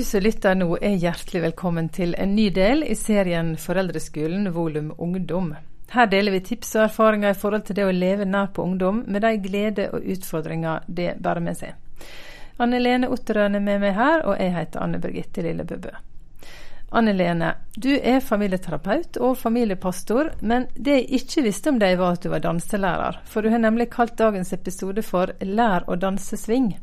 Du som lytter nå er hjertelig velkommen til en ny del i serien Foreldreskolen volum ungdom. Her deler vi tips og erfaringer i forhold til det å leve nær på ungdom, med de gleder og utfordringer det bærer med seg. Anne Lene Otterøen er med meg her, og jeg heter Anne Birgitte Lillebøbø. Anne Lene, du er familieterapeut og familiepastor, men det jeg ikke visste om deg, var at du var danselærer. For du har nemlig kalt dagens episode for Lær å danse swing.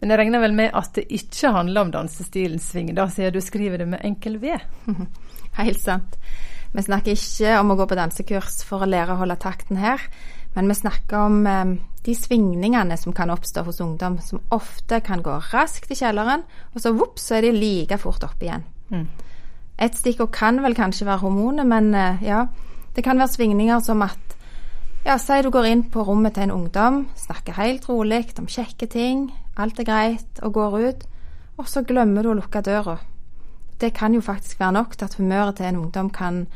Men jeg regner vel med at det ikke handler om dansestilen swing, da, siden du skriver det med enkel V? Helt sant. Vi snakker ikke om å gå på dansekurs for å lære å holde takten her, men vi snakker om eh, de svingningene som kan oppstå hos ungdom, som ofte kan gå raskt i kjelleren, og så vops, så er de like fort oppe igjen. Mm. Et stikkord kan vel kanskje være hormoner, men eh, ja, det kan være svingninger som at ja, Si du går inn på rommet til en ungdom, snakker helt rolig om kjekke ting, alt er greit, og går ut, og så glemmer du å lukke døra. Det kan jo faktisk være nok til at humøret til en ungdom kan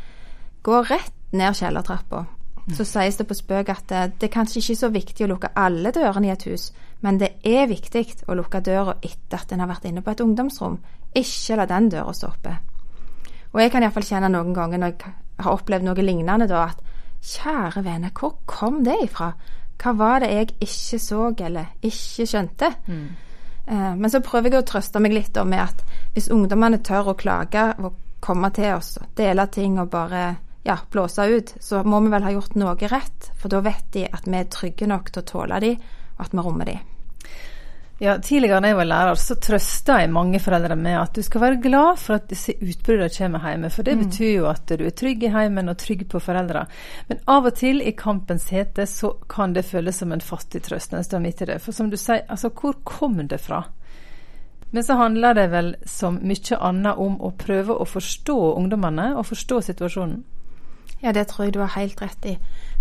gå rett ned kjellertrappa. Så sies det på spøk at det, det er kanskje ikke så viktig å lukke alle dørene i et hus, men det er viktig å lukke døra etter at en har vært inne på et ungdomsrom. Ikke la den døra stå oppe. Og jeg kan iallfall kjenne noen ganger når jeg har opplevd noe lignende, da, at kjære vene, hvor kom det ifra? Hva var det jeg ikke så eller ikke skjønte? Mm. Eh, men så prøver jeg å trøste meg litt med at hvis ungdommene tør å klage og komme til oss, dele ting og bare ja, blåse ut, så må vi vel ha gjort noe rett. For da vet de at vi er trygge nok til å tåle de, og at vi rommer de. Ja, Tidligere da jeg var lærer, så trøsta jeg mange foreldre med at du skal være glad for at disse utbruddene kommer hjemme. For det mm. betyr jo at du er trygg i heimen og trygg på foreldra. Men av og til i kampens hete så kan det føles som en fattig trøst når en står midt i det. For som du sier, altså hvor kom det fra? Men så handler det vel som mye annet om å prøve å forstå ungdommene og forstå situasjonen. Ja, det tror jeg du har helt rett i.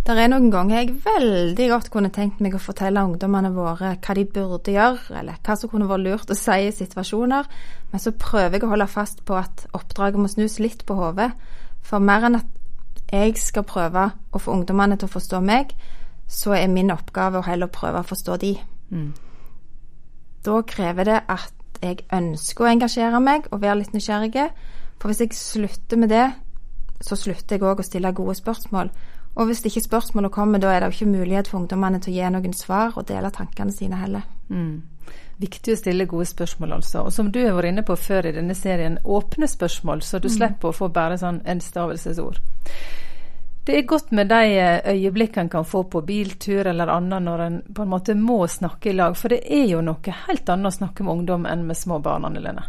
Det er noen ganger jeg veldig godt kunne tenkt meg å fortelle ungdommene våre hva de burde gjøre, eller hva som kunne vært lurt å si i situasjoner, men så prøver jeg å holde fast på at oppdraget må snus litt på hodet. For mer enn at jeg skal prøve å få ungdommene til å forstå meg, så er min oppgave å heller prøve å forstå de. Mm. Da krever det at jeg ønsker å engasjere meg og være litt nysgjerrig. For hvis jeg slutter med det, så slutter jeg òg å stille gode spørsmål. Og hvis ikke spørsmålet kommer, da er det jo ikke mulighet for ungdommene til å gi noen svar og dele tankene sine heller. Mm. Viktig å stille gode spørsmål, altså. Og som du har vært inne på før i denne serien, åpne spørsmål, så du mm. slipper å få bare sånn enstavelsesord. Det er godt med de eh, øyeblikkene en kan få på biltur eller annet når en på en måte må snakke i lag, for det er jo noe helt annet å snakke med ungdom enn med små barn, Anne.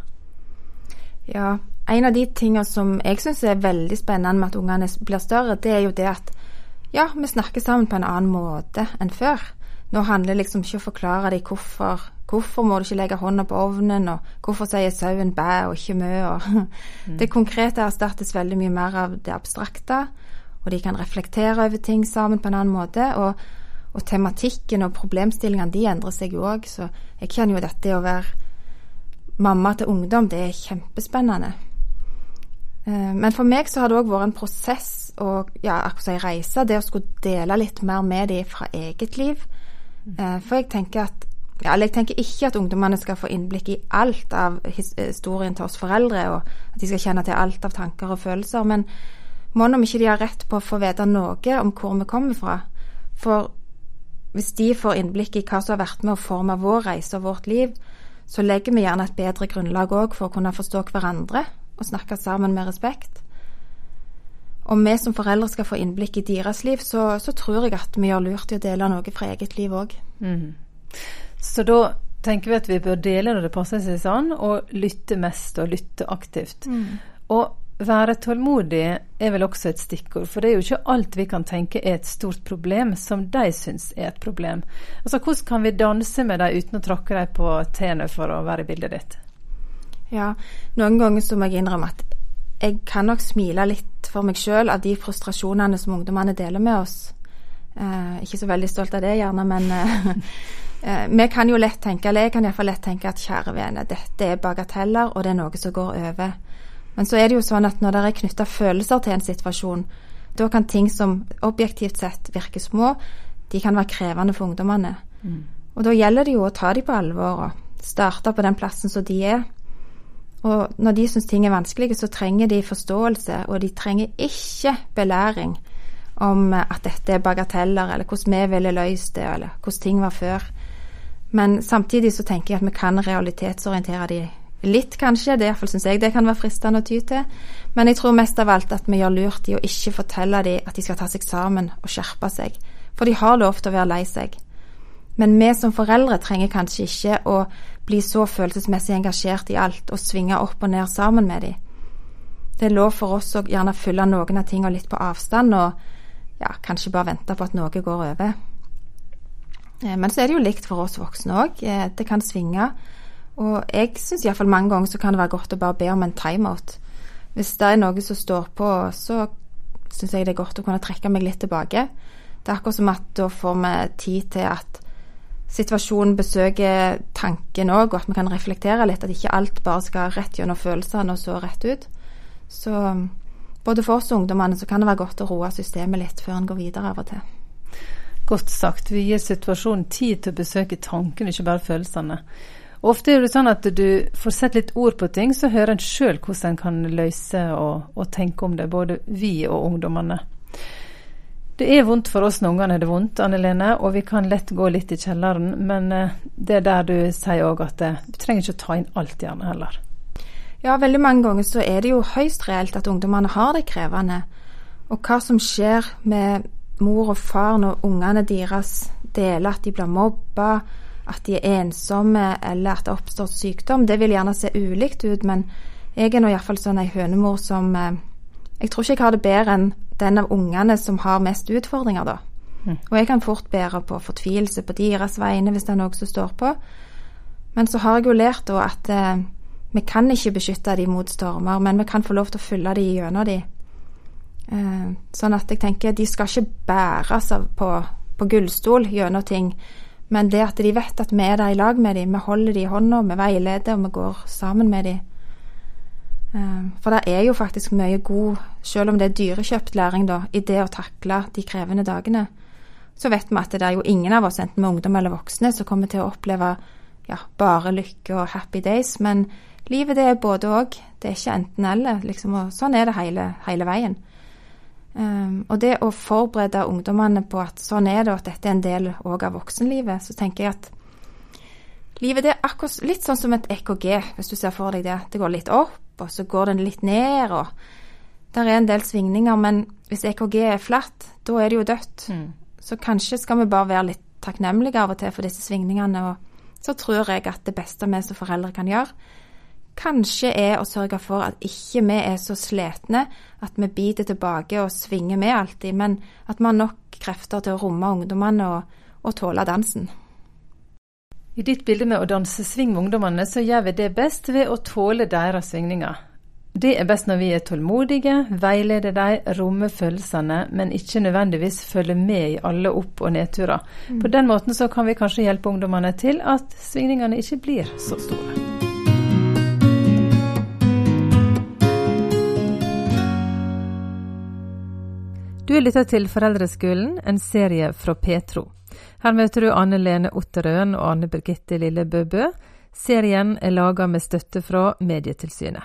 Ja, en av de tingene som jeg syns er veldig spennende med at ungene blir større, det er jo det at ja, vi snakker sammen på en annen måte enn før. Nå handler det liksom ikke om å forklare dem hvorfor. Hvorfor må du ikke legge hånda på ovnen, og hvorfor sier sauen bæ og ikke mø? Og mm. Det konkrete erstattes veldig mye mer av det abstrakte, og de kan reflektere over ting sammen på en annen måte. Og, og tematikken og problemstillingene de endrer seg jo òg, så jeg kjenner jo dette å være mamma til ungdom, det er kjempespennende. Eh, men for meg så har det òg vært en prosess og ja, akkurat reise, det å skulle dele litt mer med dem fra eget liv. Eh, for jeg tenker at ja, jeg tenker ikke at ungdommene skal få innblikk i alt av historien til oss foreldre, og at de skal kjenne til alt av tanker og følelser. Men mon om ikke de har rett på å få vite noe om hvor vi kommer fra. For hvis de får innblikk i hva som har vært med å forme vår reise og vårt liv, så legger vi gjerne et bedre grunnlag òg for å kunne forstå hverandre og snakke sammen med respekt. Om vi som foreldre skal få innblikk i deres liv, så, så tror jeg at vi gjør lurt i å dele noe fra eget liv òg. Mm. Så da tenker vi at vi bør dele når det passer seg sånn, og lytte mest og lytte aktivt. Mm. Og være tålmodig er vel også et stikkord, for det er jo ikke alt vi kan tenke er et stort problem, som de syns er et problem. Altså, Hvordan kan vi danse med dem uten å tråkke dem på tærne for å være i bildet ditt? Ja, noen ganger så må jeg innrømme at jeg kan nok smile litt for meg sjøl av de frustrasjonene som ungdommene deler med oss. Eh, ikke så veldig stolt av det, gjerne, men eh, eh, vi kan jo lett tenke, eller jeg kan iallfall lett tenke at kjære vene, dette er bagateller, og det er noe som går over. Men så er det jo sånn at når det er knytta følelser til en situasjon, da kan ting som objektivt sett virker små, de kan være krevende for ungdommene. Mm. Og da gjelder det jo å ta dem på alvor og starte på den plassen som de er Og når de syns ting er vanskelige, så trenger de forståelse, og de trenger ikke belæring om at dette er bagateller, eller hvordan vi ville løst det, eller hvordan ting var før. Men samtidig så tenker jeg at vi kan realitetsorientere de litt, kanskje. Det iallfall syns jeg det kan være fristende å ty til. Men jeg tror mest av alt at vi gjør lurt i å ikke fortelle dem at de skal ta seg sammen og skjerpe seg. For de har lov til å være lei seg. Men vi som foreldre trenger kanskje ikke å bli så følelsesmessig engasjert i alt og svinge opp og ned sammen med dem. Det er lov for oss å gjerne følge noen av tingene litt på avstand, og ja, kanskje bare vente på at noe går over. Eh, men så er det jo likt for oss voksne òg. Eh, det kan svinge. Og jeg syns iallfall mange ganger så kan det være godt å bare be om en timeout. Hvis det er noe som står på, så syns jeg det er godt å kunne trekke meg litt tilbake. Det er akkurat som at da får vi tid til at situasjonen besøker tanken òg, og at vi kan reflektere litt. At ikke alt bare skal rett gjennom følelsene og så rett ut. Så både for oss og ungdommene så kan det være godt å roe systemet litt før en går videre av og til. Godt sagt. Vi gir situasjonen tid til å besøke tankene, ikke bare følelsene. Ofte er det sånn at du får sett litt ord på ting, så hører en sjøl hvordan en kan løse og, og, tenke om det, både vi og ungdommene. Det er vondt for oss når ungene har det vondt, Anne Lene, og vi kan lett gå litt i kjelleren. Men eh, det er der du sier òg at eh, du trenger ikke å ta inn alt gjerne heller. Ja, veldig mange ganger så er det jo høyst reelt at ungdommene har det krevende. Og hva som skjer med mor og far når ungene deres deler at de blir mobba, at de er ensomme eller at det oppstår sykdom, det vil gjerne se ulikt ut. Men jeg er nå iallfall sånn ei hønemor som eh, Jeg tror ikke jeg har det bedre enn den av ungene som har mest utfordringer, da. Mm. Og jeg kan fort bære på fortvilelse på deres vegne hvis det er noe som står på. Men så har jeg jo lært da at eh, vi kan ikke beskytte dem mot stormer, men vi kan få lov til å følge dem gjennom dem. Eh, sånn at jeg tenker de skal ikke bæres på, på gullstol gjennom ting. Men det at de vet at vi er der i lag med dem, vi holder dem i hånda, vi veileder og vi går sammen med dem, for det er jo faktisk mye god, selv om det er dyrekjøpt læring, da, i det å takle de krevende dagene. Så vet vi at det er jo ingen av oss, enten med ungdom eller voksne, som kommer til å oppleve ja, bare lykke og happy days. Men livet det er både òg. Det er ikke enten-eller. Liksom, og sånn er det hele, hele veien. Um, og det å forberede ungdommene på at sånn er det, og at dette er en del òg av voksenlivet, så tenker jeg at livet det er akkurat litt sånn som et EKG, hvis du ser for deg det. Det går litt opp, og så går den litt ned, og der er en del svingninger. Men hvis EKG er flatt, da er det jo dødt. Mm. Så kanskje skal vi bare være litt takknemlige av og til for disse svingningene. Og så tror jeg at det beste vi som foreldre kan gjøre, kanskje er å sørge for at ikke vi er så slitne at vi biter tilbake og svinger med alltid, men at vi har nok krefter til å romme ungdommene og, og tåle dansen. I ditt bilde med å danse sving med ungdommene, så gjør vi det best ved å tåle deres svingninger. Det er best når vi er tålmodige, veileder dem, rommer følelsene, men ikke nødvendigvis følger med i alle opp- og nedturer. Mm. På den måten så kan vi kanskje hjelpe ungdommene til at svingningene ikke blir så store. Du lytta til Foreldreskolen, en serie fra Petro. Her møter du Anne Lene Otterøen og Anne Birgitte Lille Bøbø. Serien er laga med støtte fra Medietilsynet.